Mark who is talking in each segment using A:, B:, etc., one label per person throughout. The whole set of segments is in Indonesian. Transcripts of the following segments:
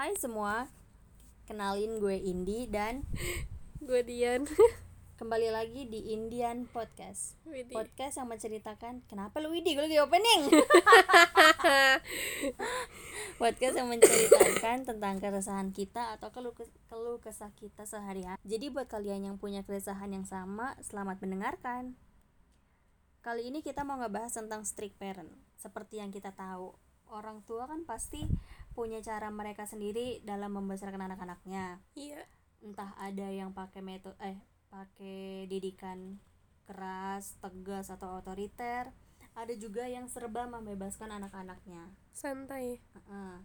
A: Hai semua, kenalin gue Indi dan
B: gue Dian.
A: Kembali lagi di Indian Podcast.
B: Widih.
A: Podcast yang menceritakan, kenapa lu Widi, gue lagi opening. Podcast yang menceritakan tentang keresahan kita atau keluh, keluh kesah kita sehari-hari. Jadi buat kalian yang punya keresahan yang sama, selamat mendengarkan. Kali ini kita mau ngebahas tentang strict parent. Seperti yang kita tahu, orang tua kan pasti punya cara mereka sendiri dalam membesarkan anak-anaknya.
B: Iya.
A: Entah ada yang pakai metode eh pakai didikan keras tegas atau otoriter. Ada juga yang serba membebaskan anak-anaknya.
B: Santai.
A: Heeh.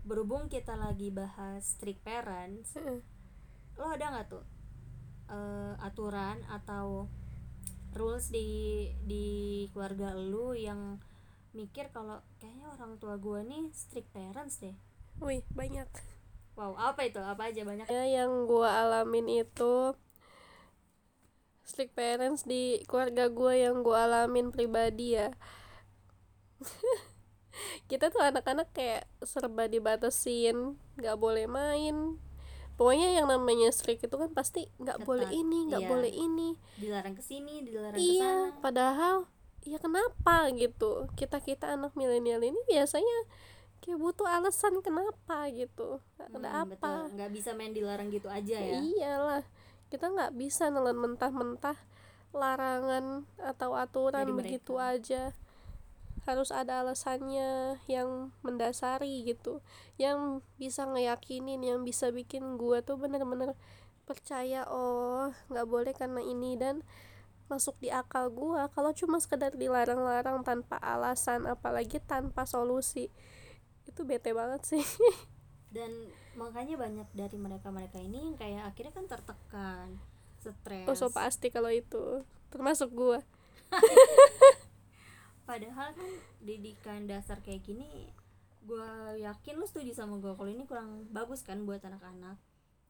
A: berhubung kita lagi bahas strict parents
B: Heeh.
A: lo ada nggak tuh eh, aturan atau rules di di keluarga lu yang mikir kalau kayaknya orang tua gue nih strict parents deh.
B: Wih banyak.
A: Wow apa itu? Apa aja banyak?
B: Ya yang gue alamin itu strict parents di keluarga gue yang gue alamin pribadi ya. Kita tuh anak-anak kayak serba dibatasin nggak boleh main. Pokoknya yang namanya strict itu kan pasti nggak boleh ini nggak
A: iya.
B: boleh ini.
A: Dilarang ke sini dilarang
B: iya
A: ke sana
B: padahal ya kenapa? gitu. Kita kita anak milenial ini biasanya kayak butuh alasan kenapa gitu. Ada
A: Hmm,
B: apa.
A: nggak bisa main dilarang gitu aja ya.
B: Iyalah kita nggak bisa nelen mentah-mentah larangan atau aturan
A: Dari
B: begitu
A: mereka.
B: aja. Harus ada alasannya yang mendasari gitu. Yang bisa ngeyakinin yang bisa bikin gua tuh bener-bener percaya oh nggak boleh karena ini. Dan masuk di akal gua kalau cuma sekedar dilarang-larang tanpa alasan apalagi tanpa solusi. Itu bete banget sih.
A: Dan makanya banyak dari mereka mereka ini yang kayak akhirnya kan tertekan stres.
B: Oh so pasti kalau itu. Termasuk gua.
A: Padahal kan didikan dasar kayak gini gue yakin lu setuju sama gue kalau ini kurang bagus kan buat anak-anak.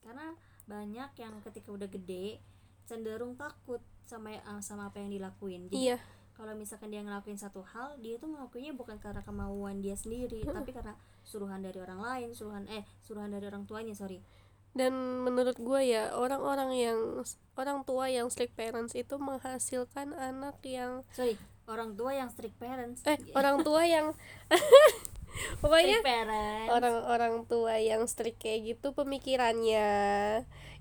A: Karena banyak yang ketika udah gede cenderung takut sama eh, sama apa yang dilakuin. Jadi
B: iya.
A: kalau misalkan dia ngelakuin satu hal dia tuh ngelakuinnya bukan karena kemauan dia sendiri tapi karena suruhan dari orang lain suruhan eh suruhan dari orang tuanya sorry.
B: Dan menurut gue ya orang-orang yang orang tua yang strict parents itu menghasilkan anak yang
A: sorry orang tua yang strict parents.
B: Eh orang tua yang pokoknya orang-orang tua yang strict kayak gitu pemikirannya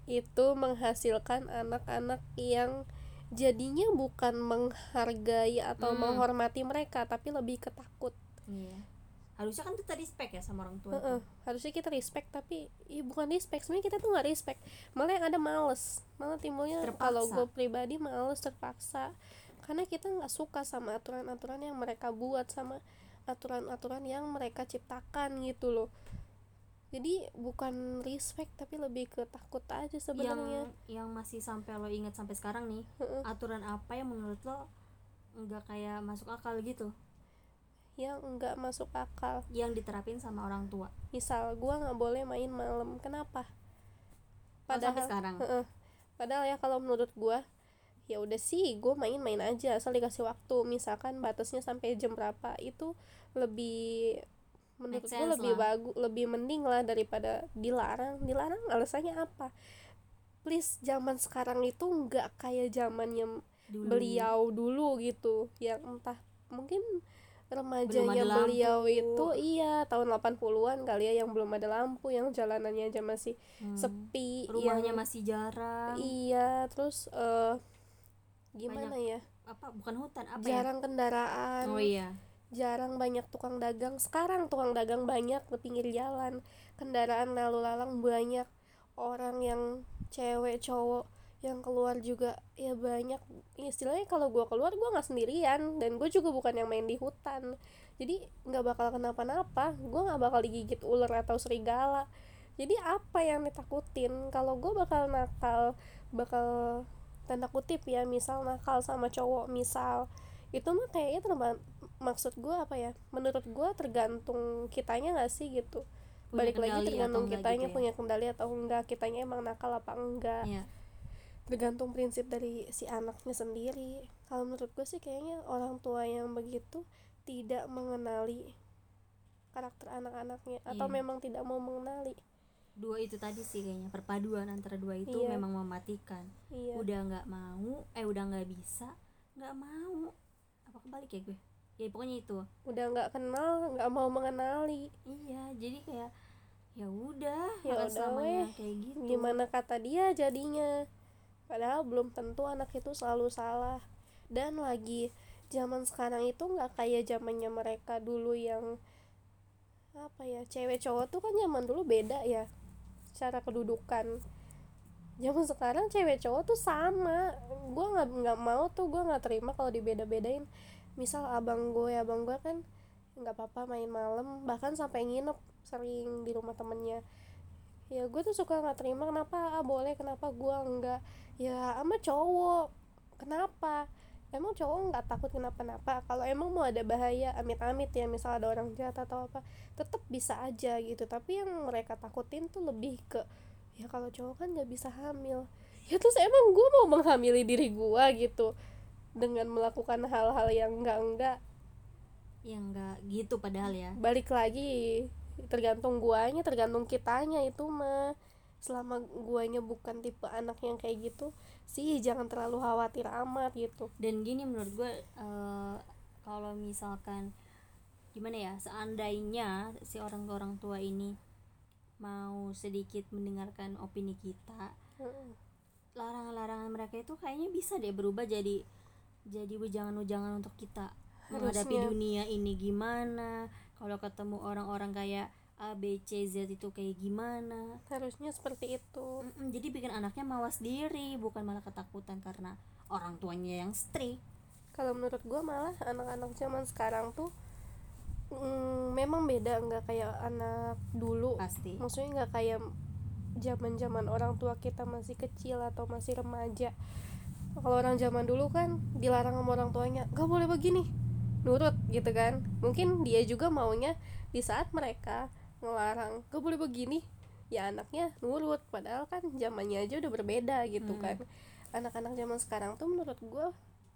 B: itu menghasilkan anak-anak yang jadinya bukan menghargai atau
A: Hmm.
B: menghormati mereka tapi lebih ketakut
A: iya. Harusnya kan kita respect ya sama orang tua tuh.
B: Heeh, harusnya kita respect tapi ya bukan respect. Sebenarnya kita tuh nggak respect. Malah yang ada males. Malah timbulnya kalau gue pribadi males terpaksa. Karena kita nggak suka sama aturan-aturan yang mereka buat sama aturan-aturan yang mereka ciptakan gitu loh jadi bukan respect tapi lebih ke takut aja
A: yang
B: sebenarnya.
A: Yang masih sampai lo ingat sampai sekarang nih aturan apa yang menurut lo nggak kayak masuk akal gitu?
B: Yang nggak masuk akal.
A: Yang diterapin sama orang tua?
B: Misal gua nggak boleh main malam. Kenapa?
A: Oh, sampai sekarang.
B: Padahal ya kalau menurut gua ya udah sih gue main-main aja asal dikasih waktu. Misalkan batasnya sampai jam berapa itu lebih menurut gue lebih bagus lebih mending lah daripada dilarang. Dilarang alasannya apa? Please zaman sekarang itu nggak kayak zamannya
A: dulu.
B: beliau dulu gitu. Yang entah mungkin remajanya beliau
A: lampu.
B: itu iya tahun 80-an kali ya yang belum ada lampu yang jalanannya aja masih
A: Hmm.
B: sepi
A: rumahnya
B: yang
A: masih jarang.
B: Iya terus eh gimana ya?
A: apa bukan hutan apa ya?
B: Jarang kendaraan.
A: Oh iya
B: jarang banyak tukang dagang. Sekarang tukang dagang banyak di pinggir jalan. Kendaraan lalu lalang banyak. Orang yang cewek cowok yang keluar juga ya banyak. Istilahnya kalau gua keluar gua nggak sendirian. Dan gue juga bukan yang main di hutan. Jadi nggak bakal kenapa-napa. Gua nggak bakal digigit ular atau serigala. Jadi apa yang ditakutin? Kalau gue bakal nakal bakal tanda kutip ya misal nakal sama cowok misal. Itu mah kayaknya maksud gue apa ya? Menurut gue tergantung kitanya nggak sih gitu?
A: Punya
B: balik lagi tergantung
A: enggak
B: kitanya
A: gitu ya?
B: punya kendali atau enggak kitanya emang nakal apa enggak
A: Iya.
B: tergantung prinsip dari si anaknya sendiri. Kalau menurut gue sih kayaknya orang tua yang begitu tidak mengenali karakter anak-anaknya atau
A: Iya.
B: memang tidak mau mengenali.
A: Dua itu tadi sih kayaknya perpaduan antara dua itu
B: Iya.
A: memang mematikan.
B: Iya.
A: Udah nggak mau eh udah nggak bisa nggak mau. Apa kebalik ya gue ya pokoknya itu.
B: Udah nggak kenal nggak mau mengenali.
A: Iya jadi kayak ya udah
B: Ya udah
A: selamanya
B: weh,
A: kayak gitu.
B: Gimana kata dia jadinya? Padahal belum tentu anak itu selalu salah. Dan lagi zaman sekarang itu nggak kayak zamannya mereka dulu yang apa ya cewek cowok tuh kan zaman dulu beda ya cara kedudukan. Zaman sekarang cewek cowok tuh sama. Gue nggak nggak mau tuh gue nggak terima kalau dibeda-bedain misal abang gue abang gue kan nggak apa-apa main malam bahkan sampai nginep sering di rumah temennya. Ya gue tuh suka nggak terima kenapa? Ah, boleh kenapa gue enggak ya sama cowok. Kenapa? Emang cowok nggak takut kenapa-napa? Kalau emang mau ada bahaya amit-amit ya misal ada orang jahat atau apa tetap bisa aja gitu. Tapi yang mereka takutin tuh lebih ke ya kalau cowok kan nggak bisa hamil. Ya terus emang gue mau menghamili diri gue gitu dengan melakukan hal-hal yang enggak-enggak.
A: Yang nggak gitu padahal ya.
B: Balik lagi tergantung guanya tergantung kitanya itu mah. Selama guanya bukan tipe anak yang kayak gitu sih jangan terlalu khawatir amat gitu.
A: Dan gini menurut gue eh, kalau misalkan gimana ya seandainya si orang orang tua ini mau sedikit mendengarkan opini kita larangan-larangan mereka itu kayaknya bisa deh berubah jadi jadi wejangan-wejangan untuk kita menghadapi
B: Harusnya.
A: dunia ini gimana kalau ketemu orang-orang kayak A B C Z itu kayak gimana.
B: Harusnya seperti itu.
A: Mm-mm, jadi bikin anaknya mawas diri bukan malah ketakutan karena orang tuanya yang strict
B: kalau menurut gua malah anak-anak zaman sekarang tuh mm, memang beda nggak kayak anak dulu.
A: Pasti.
B: Maksudnya nggak kayak zaman zaman orang tua kita masih kecil atau masih remaja kalau orang zaman dulu kan dilarang sama orang tuanya gak boleh begini. Nurut gitu kan. Mungkin dia juga maunya di saat mereka ngelarang gak boleh begini. Ya anaknya nurut padahal kan zamannya aja udah berbeda gitu
A: Hmm.
B: kan. Anak-anak zaman sekarang tuh menurut gue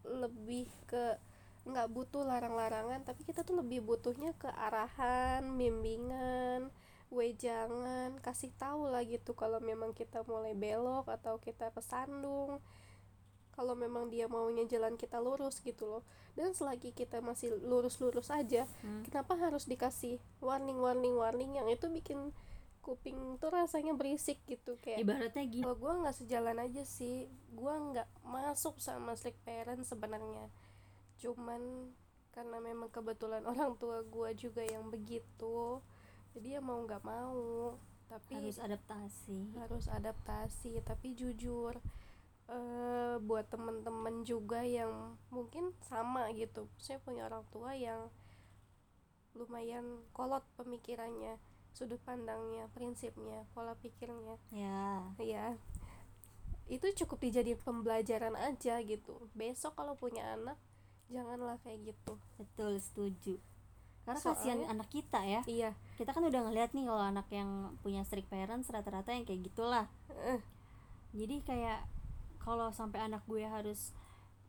B: lebih ke nggak butuh larang-larangan tapi kita tuh lebih butuhnya ke arahan bimbingan wejangan kasih tahu lah gitu kalau memang kita mulai belok atau kita kesandung kalau memang dia maunya jalan kita lurus gitu loh. Dan selagi kita masih lurus-lurus aja
A: Hmm.
B: kenapa harus dikasih warning warning warning yang itu bikin kuping tuh rasanya berisik gitu kayak
A: ibaratnya gini.
B: Kalau gue nggak sejalan aja sih gue nggak masuk sama strict parent sebenarnya. Cuman karena memang kebetulan orang tua gue juga yang begitu jadi ya mau nggak mau tapi
A: harus adaptasi.
B: harus adaptasi. Tapi jujur eh buat temen-temen juga yang mungkin sama gitu. Saya punya orang tua yang lumayan kolot pemikirannya sudut pandangnya prinsipnya pola pikirnya.
A: Ya.
B: Ya itu cukup dijadiin pembelajaran aja gitu. Besok kalau punya anak janganlah kayak gitu.
A: Betul setuju. Karena
B: Soalnya-
A: kasihan anak kita ya.
B: Iya.
A: Kita kan udah ngeliat nih kalau anak yang punya strict parents rata-rata yang kayak gitulah.
B: Eh.
A: jadi kayak kalau sampai anak gue harus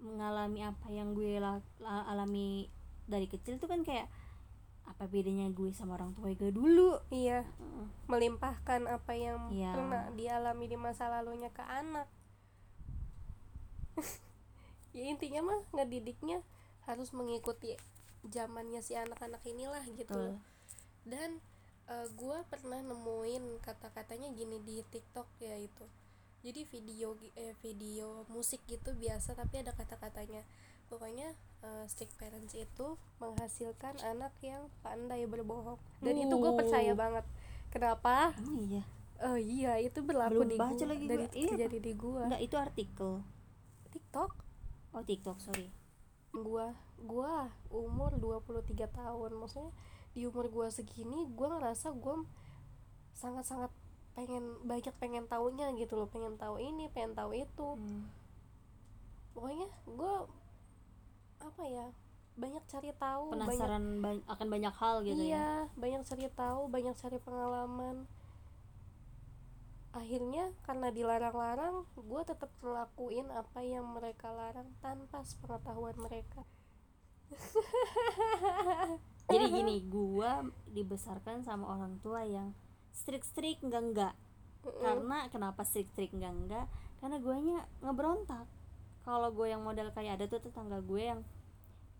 A: mengalami apa yang gue la- la- alami dari kecil tuh kan kayak apa bedanya gue sama orang tua gue dulu?
B: Iya. Melimpahkan apa yang
A: Iya.
B: pernah dialami di masa lalunya ke anak. Ya intinya mah ngedidiknya harus mengikuti zamannya si anak-anak inilah gitu
A: Betul.
B: dan eh, gua pernah nemuin kata-katanya gini di TikTok ya itu jadi video eh, video musik gitu biasa tapi ada kata-katanya. Pokoknya eh, strict parents itu menghasilkan anak yang pandai berbohong. Dan itu gue percaya
A: Oh.
B: banget. Kenapa?
A: Emang iya?
B: Oh iya itu berlaku
A: Belum
B: di
A: baca
B: gua.
A: lagi
B: dari.
A: Iya,
B: terjadi di gua.
A: Enggak itu artikel.
B: TikTok?
A: Oh tiktok sorry.
B: Gua gua umur 23 tahun. Maksudnya di umur gua segini gua ngerasa gua sangat-sangat pengen banyak pengen taunya gitu loh. Pengen tahu ini pengen tahu itu.
A: Hmm.
B: pokoknya gua apa ya banyak cari tahu banyak
A: penasaran ba- akan banyak hal gitu ya?
B: Iya banyak cari tahu banyak cari pengalaman. Akhirnya karena dilarang-larang gue tetap ngelakuin apa yang mereka larang tanpa sepengetahuan mereka.
A: Jadi gini gua dibesarkan sama orang tua yang strict strict enggak enggak karena kenapa strict strict enggak enggak karena guanya ngeberontak. Kalau gue yang model kayak ada tuh tetangga gue yang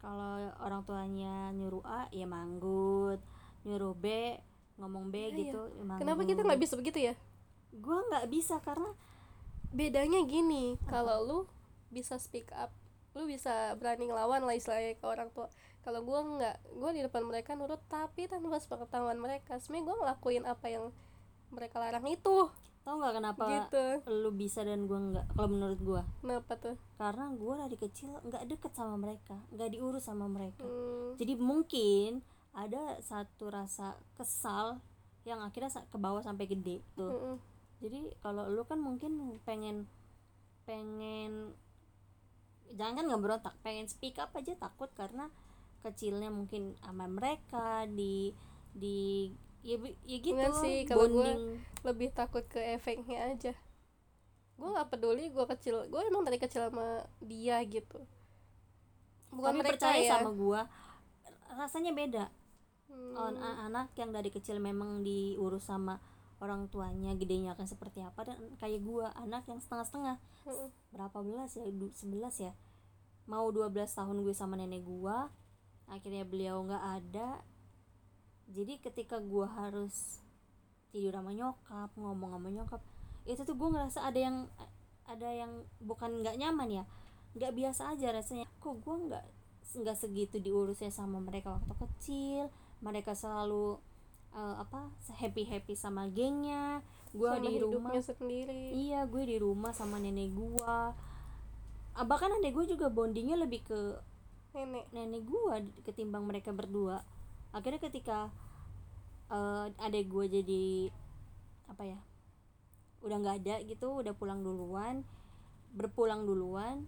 A: kalau orang tuanya nyuruh A ya manggut. Nyuruh B ngomong B
B: Iya,
A: gitu ya manggut.
B: kenapa kita nggak bisa begitu ya?
A: Gue nggak bisa karena
B: bedanya gini kalau lu bisa speak up lu bisa berani ngelawan lah istilahnya ke orang tua kalau gue nggak gue di depan mereka nurut tapi tanpa sepengetahuan mereka. Sebenarnya gue ngelakuin apa yang mereka larang itu.
A: Tau nggak kenapa
B: gitu.
A: lu bisa dan gue nggak kalau menurut gue
B: kenapa tuh?
A: Karena gue dari kecil nggak deket sama mereka nggak diurus sama mereka.
B: Hmm,
A: jadi mungkin ada satu rasa kesal yang akhirnya ke bawah sampai gede tuh.
B: Mm-mm.
A: jadi kalau lu kan mungkin pengen pengen jangan kan nggak berontak pengen speak up aja takut karena kecilnya mungkin sama mereka di di ya, ya gitu
B: Enggak sih, kalau
A: bonding.
B: lebih takut ke efeknya aja. Gue nggak peduli gue kecil gue emang dari kecil sama dia gitu. Bukan
A: tapi
B: mereka
A: percaya
B: ya.
A: sama gua rasanya beda.
B: Hmm,
A: anak yang dari kecil memang diurus sama orang tuanya gedenya akan seperti apa dan kayak gua anak yang setengah-setengah.
B: Mm-mm.
A: berapa belas ya 11 ya. Mau 12 tahun gue sama nenek gua akhirnya beliau nggak ada. Jadi ketika gua harus tidur sama nyokap ngomong sama nyokap itu tuh gue ngerasa ada yang ada yang bukan nggak nyaman ya. Nggak biasa aja rasanya. Kok gua nggak nggak segitu diurusnya sama mereka waktu kecil? Mereka selalu eh, apa happy happy sama gengnya. Gua
B: sama
A: di rumah.
B: sendiri.
A: Iya, gue di rumah sama nenek gua. Ah, bahkan adek gue juga bondingnya lebih ke
B: nenek
A: nenek gua ketimbang mereka berdua. Akhirnya ketika eh adek gue jadi apa ya? Udah nggak ada gitu, udah pulang duluan, berpulang duluan.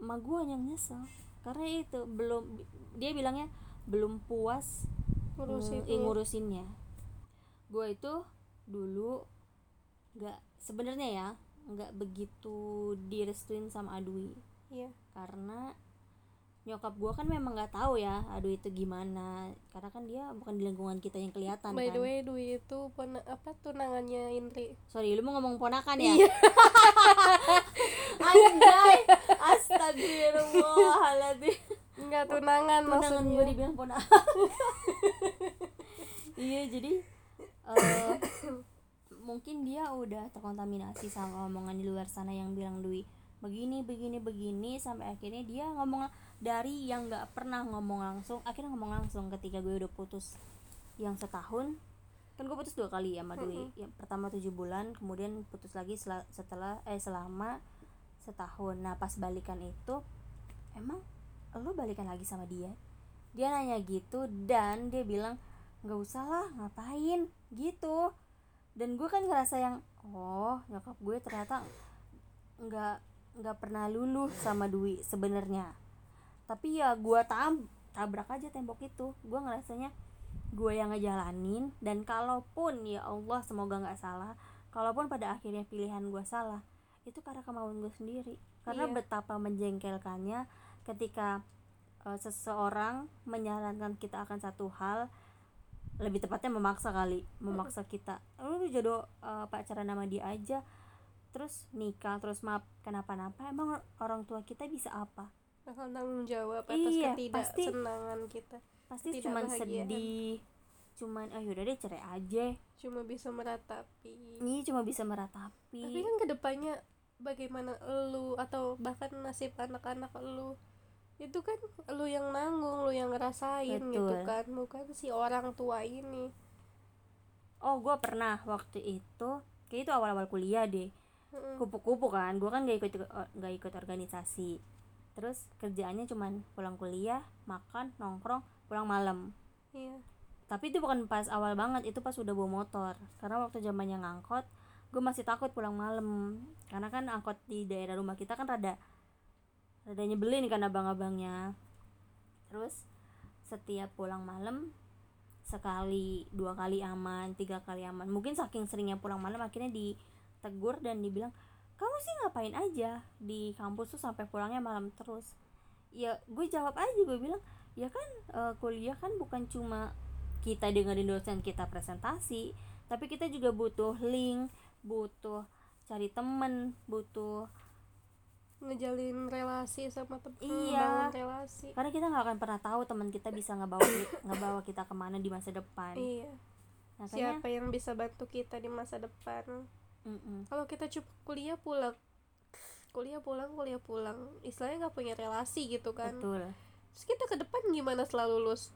A: Emak gua yang nyesel. Karena itu belum dia bilangnya belum puas
B: ngurusin
A: ng- ngurusinnya gue itu dulu nggak sebenarnya ya nggak begitu direstuin sama Adwi
B: iya
A: karena nyokap gue kan memang nggak tahu ya Adwi itu gimana. Karena kan dia bukan di lingkungan kita yang kelihatan
B: by
A: kan.
B: the way Dwi itu pona- apa tunangannya Indri.
A: Sorry lu mau ngomong ponakan ya?
B: Iya.
A: anjay astagfirullahaladzim.
B: Enggak tunangan
A: tunangan gue dibilang ponakan. Iya jadi eh, mungkin dia udah terkontaminasi sama omongan di luar sana yang bilang Dwi begini begini begini sampai akhirnya dia ngomong dari yang nggak pernah ngomong langsung akhirnya ngomong langsung ketika gue udah putus yang setahun. Kan gue putus dua kali ya sama Dwi. Yang pertama tujuh bulan kemudian putus lagi sela- setelah eh selama setahun. Nah pas balikan itu emang lo balikan lagi sama dia? Dia nanya gitu dan dia bilang nggak usah lah ngapain? Gitu. Dan gue kan ngerasa yang oh nyokap gue ternyata nggak nggak pernah luluh sama Dwi sebenarnya. Tapi ya gue tam tabrak aja tembok itu. Gue ngerasanya gue yang ngejalanin dan kalaupun ya Allah semoga nggak salah kalaupun pada akhirnya pilihan gue salah itu karena kemauan gue sendiri. Karena
B: Iya.
A: betapa menjengkelkannya ketika eh, seseorang menyarankan kita akan satu hal lebih tepatnya memaksa kali memaksa kita. Lu jodoh eh, pacaran sama dia aja terus nikah terus maaf kenapa-napa emang orang tua kita bisa apa
B: bakal tanggung jawab atas
A: Iya, pasti.
B: ketidaksenangan kita
A: pasti cuman sedih cuman ah yaudah deh cerai aja
B: cuma bisa meratapi
A: ini cuma bisa meratapi
B: tapi kan ke depannya bagaimana lu atau bahkan nasib anak-anak lu itu kan lu yang nanggung lu yang ngerasain gitu
A: Betul.
B: kan bukan si orang tua ini
A: oh gue pernah waktu itu kayak itu awal-awal kuliah deh. Kupu-kupu kan gue kan gak ikut nggak ikut organisasi. Terus kerjaannya cuman pulang kuliah makan nongkrong pulang malam.
B: Iya.
A: Tapi itu bukan pas awal banget itu pas udah bawa motor. Karena waktu zamannya ngangkot gue masih takut pulang malam. Karena kan angkot di daerah rumah kita kan rada rada nyebelin kan abang-abangnya. Terus setiap pulang malam sekali dua kali aman tiga kali aman. Mungkin saking seringnya pulang malam akhirnya ditegur dan dibilang kamu sih ngapain aja di kampus tuh sampai pulangnya malam terus? Ya gue jawab aja gue bilang ya kan eh, kuliah kan bukan cuma kita dengerin dosen kita presentasi tapi kita juga butuh link butuh cari temen butuh
B: ngejalin relasi sama temen
A: Iya.
B: relasi.
A: Karena kita nggak akan pernah tahu teman kita bisa ngebawa ngebawa kita ke mana di masa depan.
B: Iya.
A: Makanya
B: siapa yang bisa bantu kita di masa depan
A: mm-mm.
B: kalau kita cuma kuliah pulang. Kuliah pulang kuliah pulang. Istilahnya nggak punya relasi gitu kan.
A: Betul.
B: Terus kita ke depan gimana setelah lulus?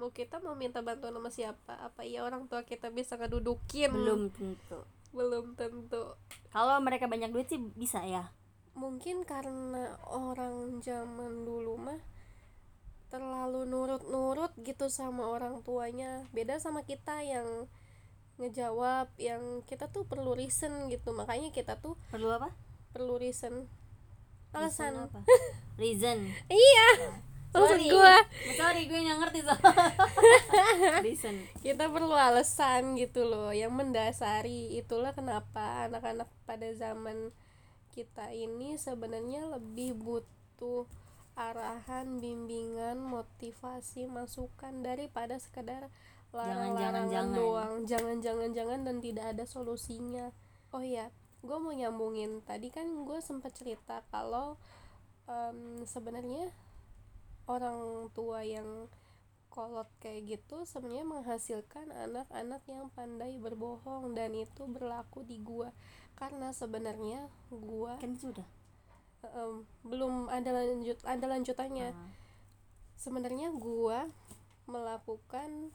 B: Mau kita mau minta bantuan sama siapa? Apa iya orang tua kita bisa ngedudukin?
A: Belum tentu.
B: Belum tentu.
A: Kalau mereka banyak duit sih bisa ya.
B: Mungkin karena orang zaman dulu mah terlalu nurut-nurut gitu sama orang tuanya. Beda sama kita yang ngejawab yang kita tuh perlu reason gitu. Makanya kita tuh
A: perlu apa?
B: perlu reason.
A: Reason
B: alasan.
A: apa? Reason.
B: Iya. Maksud
A: Sorry.
B: gua.
A: Sorry gue nggak ngerti so reason.
B: Kita perlu alasan gitu loh. Yang mendasari itulah kenapa anak-anak pada zaman kita ini sebenarnya lebih butuh arahan, bimbingan, motivasi, masukan daripada sekedar larang-larangan
A: Jangan-jangan-jangan.
B: doang, jangan-jangan-jangan dan tidak ada solusinya. Oh iya, gue mau nyambungin tadi kan gue sempat cerita kalau em, sebenarnya orang tua yang kolot kayak gitu sebenarnya menghasilkan anak-anak yang pandai berbohong dan itu berlaku di gua karena sebenarnya gua
A: kan sudah
B: em, belum ada lanjut ada lanjutannya
A: Ah.
B: sebenarnya gua melakukan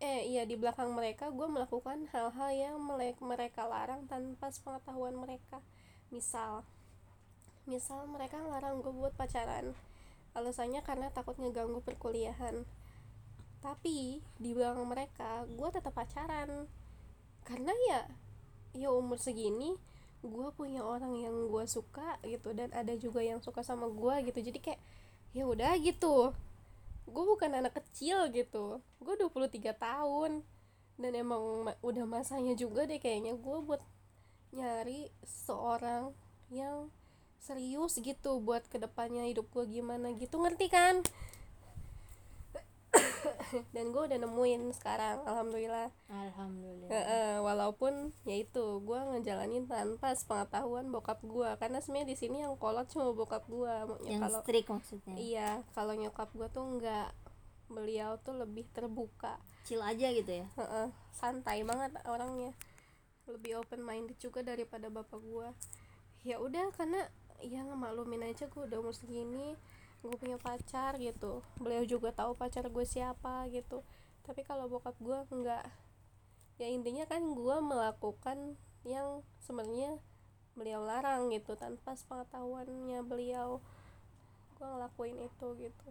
B: eh iya di belakang mereka gua melakukan hal-hal yang mereka larang tanpa sepengetahuan mereka. Misal misal mereka larang gue buat pacaran. Alasannya karena takut ngeganggu perkuliahan. Tapi di belakang mereka gue tetap pacaran. Karena ya ya umur segini gue punya orang yang gue suka gitu dan ada juga yang suka sama gue gitu. Jadi kayak ya udah gitu gue bukan anak kecil gitu. Gue 23 tahun. Dan emang ma- udah masanya juga deh kayaknya gue buat nyari seorang yang serius gitu buat ke depannya hidup gue gimana gitu. Ngerti kan dan gue udah nemuin sekarang alhamdulillah.
A: Alhamdulillah.
B: Heeh, walaupun ya itu gue ngejalanin tanpa sepengetahuan bokap gue karena sebenarnya di sini yang kolot cuma bokap gue
A: yang
B: kalau
A: strict maksudnya?
B: Iya kalau nyokap gue tuh nggak. Beliau tuh lebih terbuka.
A: Chill aja gitu ya?
B: Heeh, santai banget orangnya. Lebih open minded juga daripada bapak gua. Ya udah karena ya ngemaklumin aja gue udah umur segini gue punya pacar gitu. Beliau juga tahu pacar gue siapa gitu. Tapi kalau bokap gua nggak. Ya intinya kan gua melakukan yang sebenarnya beliau larang gitu tanpa sepengetahuannya beliau. Gua ngelakuin itu gitu.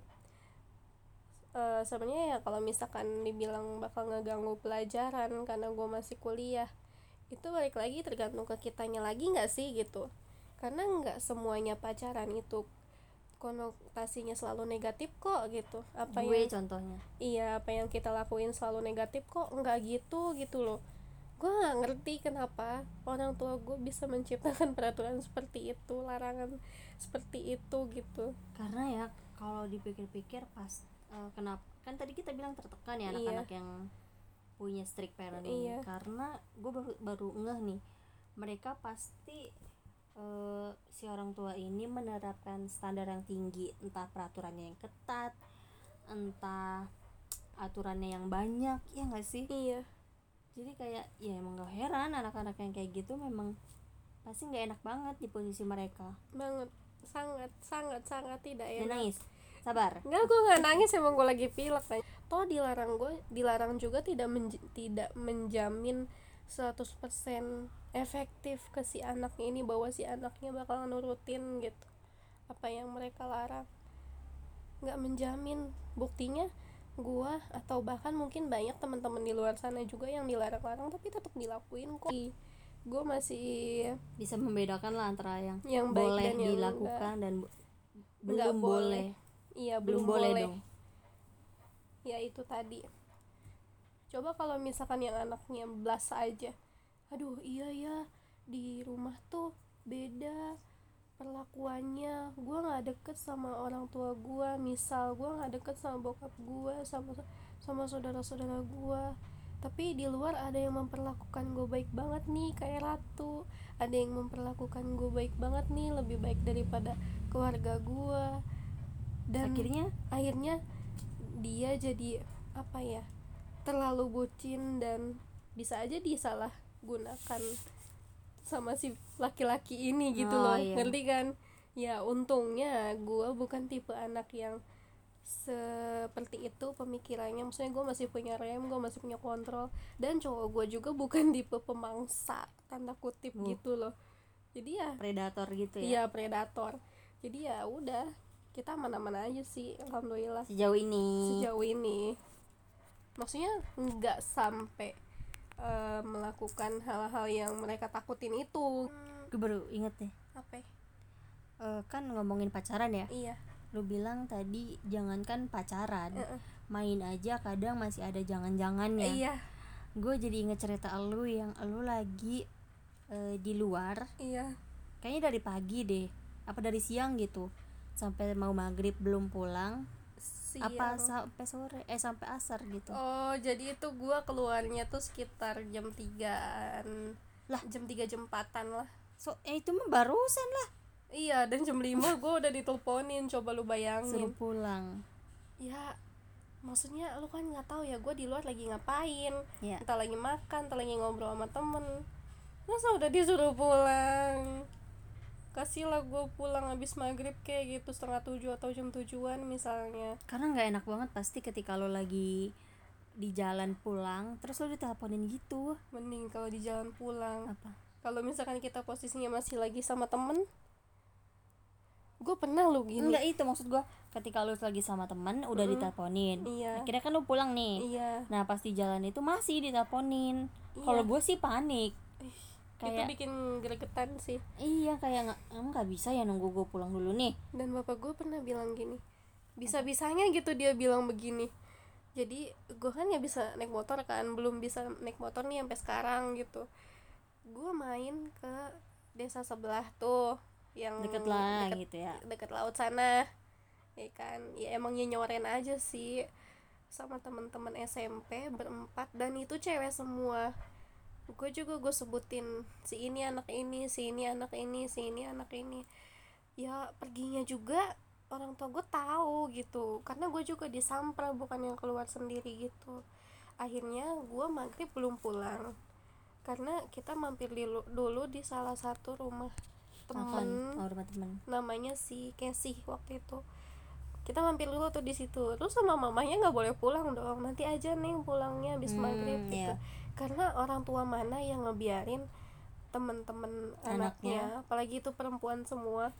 B: Eh, sebenarnya ya kalau misalkan dibilang bakal ngeganggu pelajaran karena gue masih kuliah itu balik lagi tergantung ke kitanya lagi nggak sih gitu? Karena nggak semuanya pacaran itu konotasinya selalu negatif kok gitu. Apa
A: gue
B: yang
A: contohnya.
B: Iya apa yang kita lakuin selalu negatif kok nggak gitu gitu loh. Gue nggak ngerti kenapa orang tua gue bisa menciptakan peraturan seperti itu larangan seperti itu gitu.
A: Karena ya kalau dipikir-pikir pas eh, kenapa kan tadi kita bilang tertekan ya
B: Iya.
A: anak-anak yang punya strict parent ini
B: Iya.
A: karena gue baru baru ngeh nih mereka pasti eh, si orang tua ini menerapkan standar yang tinggi. Entah peraturannya yang ketat entah aturannya yang banyak ya nggak sih?
B: Iya.
A: Jadi kayak ya emang gak heran anak-anak yang kayak gitu memang pasti nggak enak banget di posisi mereka.
B: Banget. Sangat sangat sangat tidak enak.
A: nangis. Sabar.
B: Enggak, gue nggak nangis emang gue lagi pilek nih. Toh dilarang gue, dilarang juga tidak menj- tidak menjamin 100% efektif ke si anaknya ini bahwa si anaknya bakal nurutin gitu apa yang mereka larang. Nggak menjamin. Buktinya gua atau bahkan mungkin banyak teman-teman di luar sana juga yang dilarang-larang tapi tetap dilakuin kok. Gue masih
A: bisa membedakan lah antara yang
B: yang baik
A: boleh
B: dan yang
A: dilakukan dan bu-
B: Nggak
A: belum
B: boleh.
A: boleh
B: Iya,
A: belum
B: belum,
A: boleh
B: boleh.
A: dong
B: ya itu tadi coba kalau misalkan yang anaknya belas aja aduh iya ya di rumah tuh beda perlakuannya. Gue nggak deket sama orang tua gue misal gue nggak deket sama bokap gue sama sama saudara-saudara gue tapi di luar ada yang memperlakukan gue baik banget nih kayak ratu. Ada yang memperlakukan gue baik banget nih lebih baik daripada keluarga gue dan
A: akhirnya?
B: akhirnya dia jadi apa ya terlalu bucin dan bisa aja disalah gunakan sama si laki-laki ini gitu
A: Oh,
B: loh
A: iya.
B: ngerti kan? Ya untungnya gue bukan tipe anak yang seperti itu pemikirannya. Maksudnya gue masih punya rem gue masih punya kontrol. Dan cowok gue juga bukan tipe pemangsa tanda kutip
A: Uh.
B: gitu loh. Jadi ya
A: predator gitu ya?
B: Iya predator. Jadi ya udah kita aman-aman aja sih alhamdulillah.
A: Sejauh ini.
B: Sejauh ini. Maksudnya nggak sampai eh, melakukan hal-hal yang mereka takutin itu.
A: Gue baru inget deh
B: apa?
A: Eh, kan ngomongin pacaran ya?
B: Iya.
A: Lu bilang tadi jangankan pacaran
B: Heeh.
A: main aja kadang masih ada jangan-jangannya
B: iya.
A: Gue jadi inget cerita lu yang lu lagi eh, di luar.
B: Iya.
A: Kayaknya dari pagi deh apa dari siang gitu. Sampai mau maghrib belum pulang
B: siang.
A: Apa sampai sore? Eh sampai asar gitu.
B: Oh jadi itu gua keluarnya tuh sekitar jam 3an
A: Lah.
B: jam 3 jam 4an lah.
A: So eh itu mah barusan lah.
B: Iya dan jam 5 gua udah diteleponin coba lu
A: suruh
B: bayangin
A: pulang.
B: Ya maksudnya lu kan nggak tahu ya gue di luar lagi ngapain.
A: Ya.
B: Entah lagi makan entah lagi ngobrol sama temen. Masa udah disuruh pulang kasihlah gue pulang habis maghrib kayak gitu setengah tujuh atau jam tujuan misalnya.
A: Karena nggak enak banget pasti ketika lo lagi di jalan pulang terus lo diteleponin gitu.
B: Mending kalau di jalan pulang.
A: Apa?
B: Kalau misalkan kita posisinya masih lagi sama temen gue pernah lu gini.
A: Enggak itu maksud gua ketika lo lagi sama teman udah
B: Mm-mm.
A: diteleponin.
B: Iya.
A: Akhirnya kan lo pulang nih.
B: Iya.
A: Nah pas di jalan itu masih diteleponin.
B: Iya.
A: kalau gue sih panik.
B: Itu
A: kayak
B: bikin gregetan sih.
A: Iya kayak nggak nggak bisa ya nunggu gue pulang dulu nih.
B: Dan bapak gue pernah bilang gini bisa bisanya gitu dia bilang begini. Jadi gue kan nggak bisa naik motor kan belum bisa naik motor nih sampai sekarang gitu. Gue main ke desa sebelah tuh yang
A: deket lah
B: deket,
A: gitu ya.
B: deket laut sana ya kan? Ya emang nyoren aja sih. Sama teman-teman SMP berempat dan itu cewek semua gue juga gue sebutin si ini anak ini si ini anak ini si ini anak ini. Ya perginya juga orang tua gue tahu gitu. Karena gue juga disampra bukan yang keluar sendiri gitu. Akhirnya gue maghrib belum pulang. Karena kita mampir dulu, dulu di salah satu rumah temen.
A: Oh, rumah temen.
B: Namanya si Casey waktu itu kita mampir dulu tuh di situ. Terus sama mamanya nggak boleh pulang dong. Nanti aja nih pulangnya habis
A: Hmm,
B: maghrib gitu.
A: Iya.
B: karena orang tua mana yang ngebiarin temen-temen
A: Anaknya.
B: anaknya. apalagi itu perempuan semua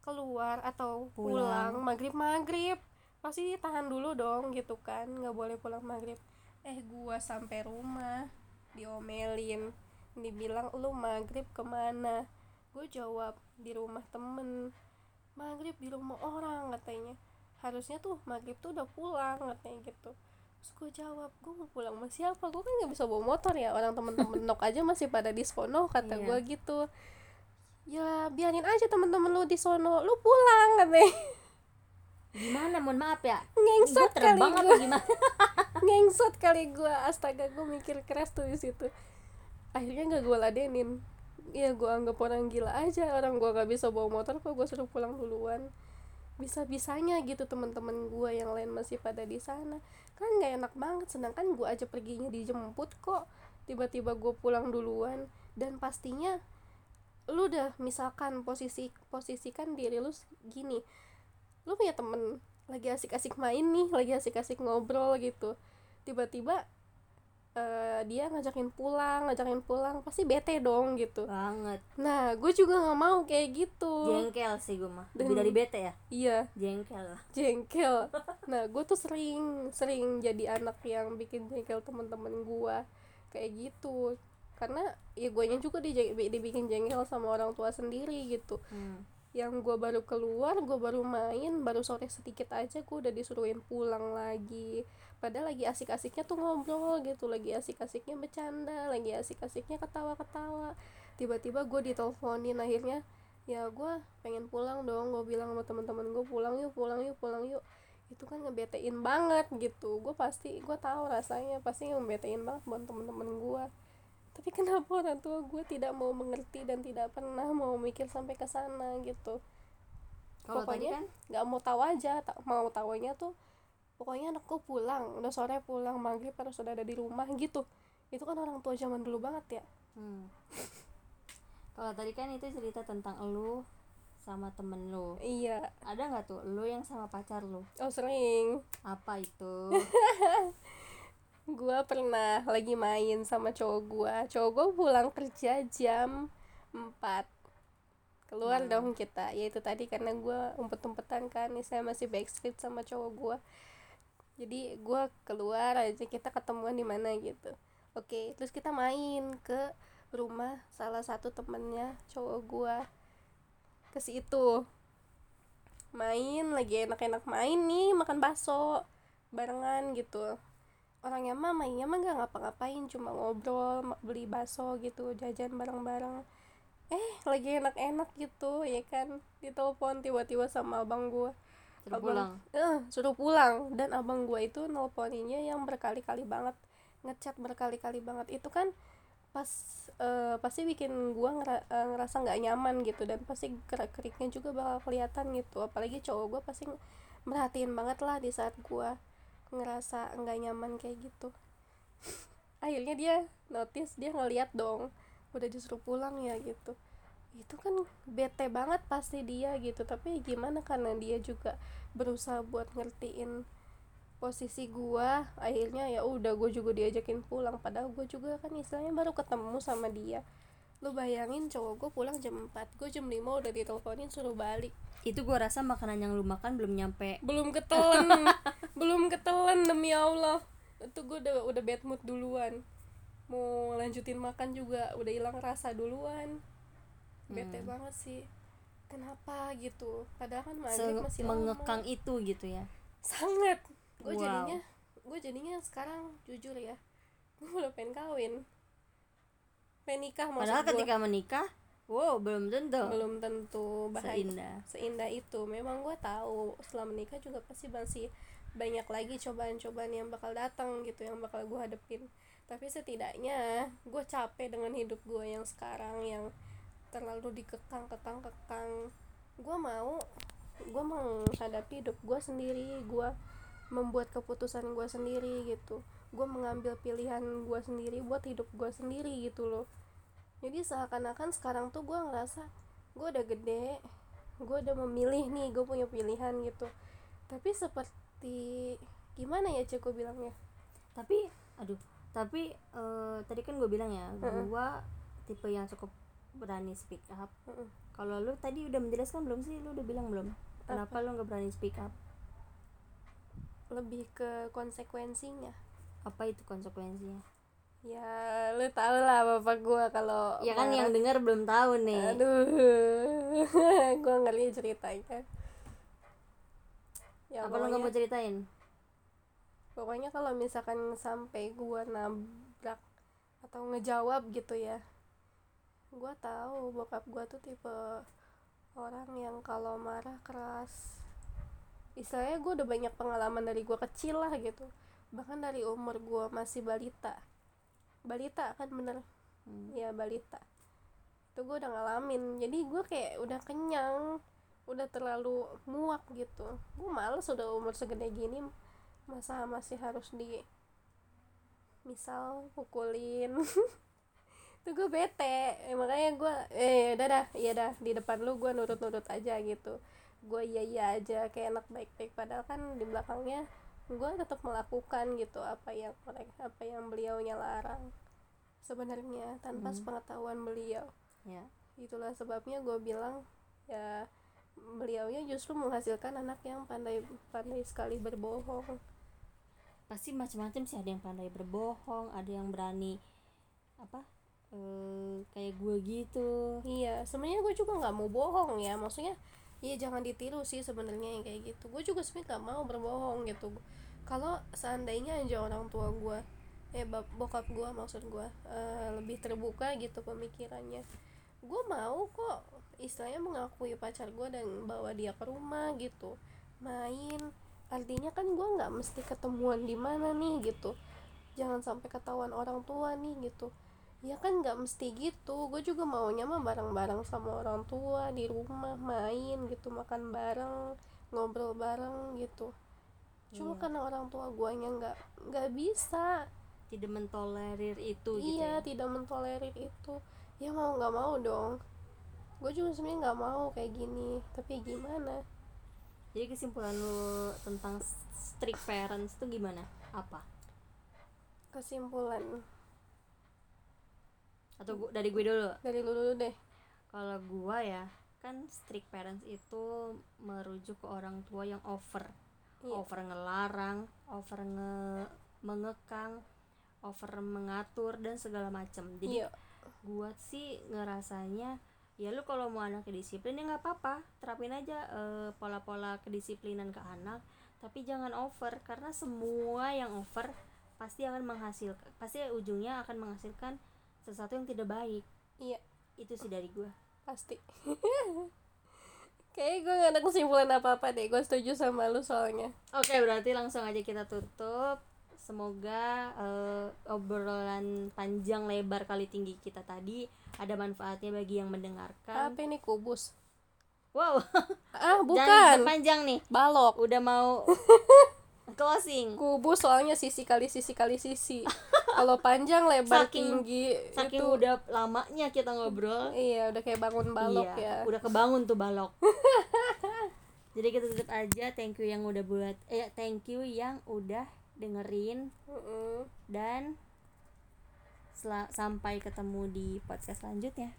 B: keluar atau
A: Pulang.
B: pulang, maghrib maghrib pasti tahan dulu dong gitu kan. Nggak boleh pulang maghrib. Eh gua sampai rumah diomelin. Dibilang lu maghrib ke mana? Gue jawab di rumah temen. Maghrib di rumah orang katanya harusnya tuh maghrib tuh udah pulang katanya gitu. Terus gue jawab gue mau pulang sama siapa? Gue kan nggak bisa bawa motor ya. Orang temen-temen nok aja masih pada di sono kata
A: Iya.
B: gue gitu. Ya biarin aja temen-temen lu di sono. Lu pulang katanya.
A: Gimana? Mohon maaf ya.
B: Ngengsot kali gue
A: gimana?
B: Ngengsot kali gue astaga gue mikir keras tuh di situ. Akhirnya nggak gue ladenin. Ya gue anggap orang gila aja. Orang gue gak bisa bawa motor kok gue suruh pulang duluan bisa bisanya gitu teman-teman gue yang lain masih pada di sana. Kan nggak enak banget sedangkan gue aja perginya dijemput kok. Tiba-tiba gue pulang duluan. Dan pastinya lu udah misalkan posisi posisikan diri lu gini. Lu punya temen lagi asik-asik main nih lagi asik-asik ngobrol gitu. Tiba-tiba eh, dia ngajakin pulang ngajakin pulang pasti bete dong gitu.
A: Banget.
B: Nah gue juga nggak mau kayak gitu.
A: Jengkel sih gue mah.
B: Dan-
A: lebih dari bete ya?
B: iya.
A: Jengkel. Lah
B: jengkel. Nah gue tuh sering sering jadi anak yang bikin jengkel temen-temen gue kayak gitu. Karena ya gue juga dije- dibikin jengkel sama orang tua sendiri gitu.
A: Hmm.
B: yang gue baru keluar gue baru main baru sore sedikit aja gue udah disuruhin pulang lagi padahal lagi asik-asiknya tuh ngobrol gitu lagi asik-asiknya bercanda lagi asik-asiknya ketawa-ketawa. Tiba-tiba gue diteleponin akhirnya ya gue pengen pulang dong gue bilang sama teman-teman gue pulang yuk pulang yuk pulang yuk. Itu kan ngebetein banget gitu. Gue pasti gue tahu rasanya pasti ngebetein banget buat teman-teman gue tapi kenapa orang tua gue tidak mau mengerti dan tidak pernah mau mikir sampai ke sana gitu?
A: Kalau tadi
B: pokoknya
A: kan
B: nggak mau tahu aja tak mau tahunya tuh pokoknya anakku pulang udah sore pulang maghrib harus sudah ada di rumah gitu. Itu kan orang tua zaman dulu banget ya.
A: Hmm. kalau tadi kan itu cerita tentang elu sama temen lu.
B: Iya.
A: Ada nggak tuh lu yang sama pacar lu?
B: Oh sering.
A: Apa itu?
B: Gua pernah lagi main sama cowok gua. Cowok gua pulang kerja jam 4 keluar
A: Hmm.
B: dong kita. Ya itu tadi karena gua umpet-umpetan kan. Nih saya masih backstreet sama cowok gua jadi gua keluar aja kita ketemuan di mana gitu. Oke terus kita main ke rumah salah satu temennya cowok gua. Ke situ. Main lagi enak-enak main nih makan bakso barengan gitu. Orangnya mah mainnya mah gak ngapa-ngapain cuma ngobrol beli bakso gitu jajan bareng-bareng. Eh lagi enak-enak gitu ya kan? Ditelepon tiba-tiba sama abang gua
A: Suruh
B: Abang-
A: pulang?
B: Eh suruh pulang. Dan abang gua itu nelponinnya yang berkali-kali banget. Ngechat berkali-kali banget. Itu kan pas eh, pasti bikin gua ngera- eh, ngerasa nggak nyaman gitu. Dan pasti gerak-geriknya juga bakal kelihatan gitu. Apalagi cowok gua pasti merhatiin banget lah di saat gua ngerasa nggak nyaman kayak gitu. Akhirnya dia notice dia ngeliat dong. Udah disuruh pulang ya gitu itu kan bete banget pasti dia gitu. Tapi gimana karena dia juga berusaha buat ngertiin posisi gua. Akhirnya ya udah gue juga diajakin pulang. Padahal gue juga kan istilahnya baru ketemu sama dia. Lu bayangin cowok gue pulang jam 4 gue jam 5 udah diteleponin suruh balik.
A: Itu gua rasa makanan yang lu makan belum nyampe.
B: Belum ketelen belum ketelen demi Allah. Itu gue udah udah bad mood duluan. Mau lanjutin makan juga udah hilang rasa duluan bete
A: Hmm.
B: banget sih. Kenapa gitu? Padahal kan
A: se
B: masih lama.
A: mengekang itu gitu ya.
B: Sangat. Gue
A: Wow.
B: jadinya gue jadinya sekarang jujur ya gue udah pengen kawin. Pengen nikah maksud
A: padahal
B: gua.
A: ketika menikah wow belum tentu.
B: Belum tentu bahagia.
A: Seindah.
B: Seindah itu. Memang gue tahu setelah menikah juga pasti masih banyak lagi cobaan-cobaan yang bakal datang gitu yang bakal gue hadepin. Tapi setidaknya gue capek dengan hidup gue yang sekarang yang terlalu dikekang kekang kekang gue mau gue menghadapi hidup gue sendiri gue membuat keputusan gue sendiri gitu. Gue mengambil pilihan gue sendiri buat hidup gue sendiri gitu loh. Jadi seakan-akan sekarang tuh gue ngerasa gue udah gede gue udah memilih nih gue punya pilihan gitu. Tapi seperti gimana ya cek gue bilangnya?
A: Tapi aduh tapi eh, tadi kan gue bilang ya gua tipe yang cukup berani speak up. Kalau lu tadi udah menjelaskan belum sih? Lu udah bilang belum? Kenapa lu nggak berani speak up?
B: Lebih ke konsekuensinya.
A: Apa itu konsekuensinya?
B: Ya lu tau lah bapak gue kalau
A: ya kan
B: marah.
A: yang dengar belum tahu nih.
B: Aduh gue ngeri ceritanya. Ya
A: apa lu nggak mau ceritain?
B: Pokoknya kalau misalkan sampai gue nabrak atau ngejawab gitu ya gue tahu bokap gue tuh tipe orang yang kalau marah keras. Istilahnya gue udah banyak pengalaman dari gue kecil lah gitu. Bahkan dari umur gue masih balita. Balita kan bener.
A: Hmm.
B: ya balita. Itu gue udah ngalamin. Jadi gue kayak udah kenyang udah terlalu muak gitu. Gue males udah umur segede gini masa masih harus di misal pukulin itu gue bete. Eh, makanya gue eh udah dah iya dah di depan lu gue nurut-nurut aja gitu. Gue iya iya aja kayak anak baik-baik. Padahal kan di belakangnya gue tetap melakukan gitu apa yang mereka apa yang beliaunya larang sebenarnya tanpa
A: Hmm.
B: sepengetahuan beliau.
A: Ya.
B: Itulah sebabnya gue bilang ya beliaunya justru menghasilkan anak yang pandai pandai sekali berbohong.
A: Pasti macam-macam sih ada yang pandai berbohong ada yang berani apa eh kayak gue gitu.
B: Iya sebenarnya gue juga nggak mau bohong ya. Maksudnya iya jangan ditiru sih sebenarnya yang kayak gitu. Gue juga sebenarnya nggak mau berbohong gitu. Kalau seandainya aja orang tua gue eh bokap gue maksud gue eh, lebih terbuka gitu pemikirannya gue mau kok istilahnya mengakui pacar gue dan bawa dia ke rumah gitu. Main artinya kan gue nggak mesti ketemuan di mana nih gitu. Jangan sampai ketahuan orang tua nih gitu ya kan nggak mesti gitu. Gue juga maunya mah bareng-bareng sama orang tua di rumah main gitu makan bareng ngobrol bareng gitu. Cuma
A: Iya.
B: karena orang tua guanya nggak nggak bisa.
A: Tidak mentolerir itu gitu
B: iya
A: ya?
B: tidak mentolerir itu. Ya mau nggak mau dong. Gue juga sebenarnya nggak mau kayak gini. Tapi gimana?
A: Jadi kesimpulan lu tentang strict parents tuh gimana? Apa?
B: Kesimpulan
A: atau gua, dari gue dulu?
B: Dari lu dulu deh.
A: Kalau gua ya kan strict parents itu merujuk ke orang tua yang over.
B: Iya.
A: over ngelarang over nge mengekang over mengatur dan segala macam jadi
B: iya.
A: gua sih ngerasanya ya lu kalau mau anaknya disiplin ya nggak apa-apa. Terapin aja eh, pola-pola kedisiplinan ke anak. Tapi jangan over karena semua yang over pasti akan menghasilkan pasti ujungnya akan menghasilkan sesuatu yang tidak baik.
B: Iya.
A: Itu sih dari gua.
B: Pasti. Kayaknya gue gak ada kesimpulan apa-apa deh. Gue setuju sama lu soalnya.
A: Oke, berarti langsung aja kita tutup. Semoga eh, obrolan panjang lebar kali tinggi kita tadi ada manfaatnya bagi yang mendengarkan.
B: Apa ini kubus?
A: Wow,
B: Ah bukan.
A: panjang nih.
B: Balok.
A: Udah mau closing.
B: Kubus soalnya sisi kali sisi kali sisi Kalau panjang lebar
A: Saking-
B: tinggi
A: Saking
B: itu
A: udah lamanya kita ngobrol.
B: Iya udah kayak bangun balok
A: iya,
B: ya
A: Udah kebangun tuh balok. Jadi kita tutup aja. Thank you yang udah buat eh thank you yang udah dengerin dan sampai ketemu di podcast selanjutnya.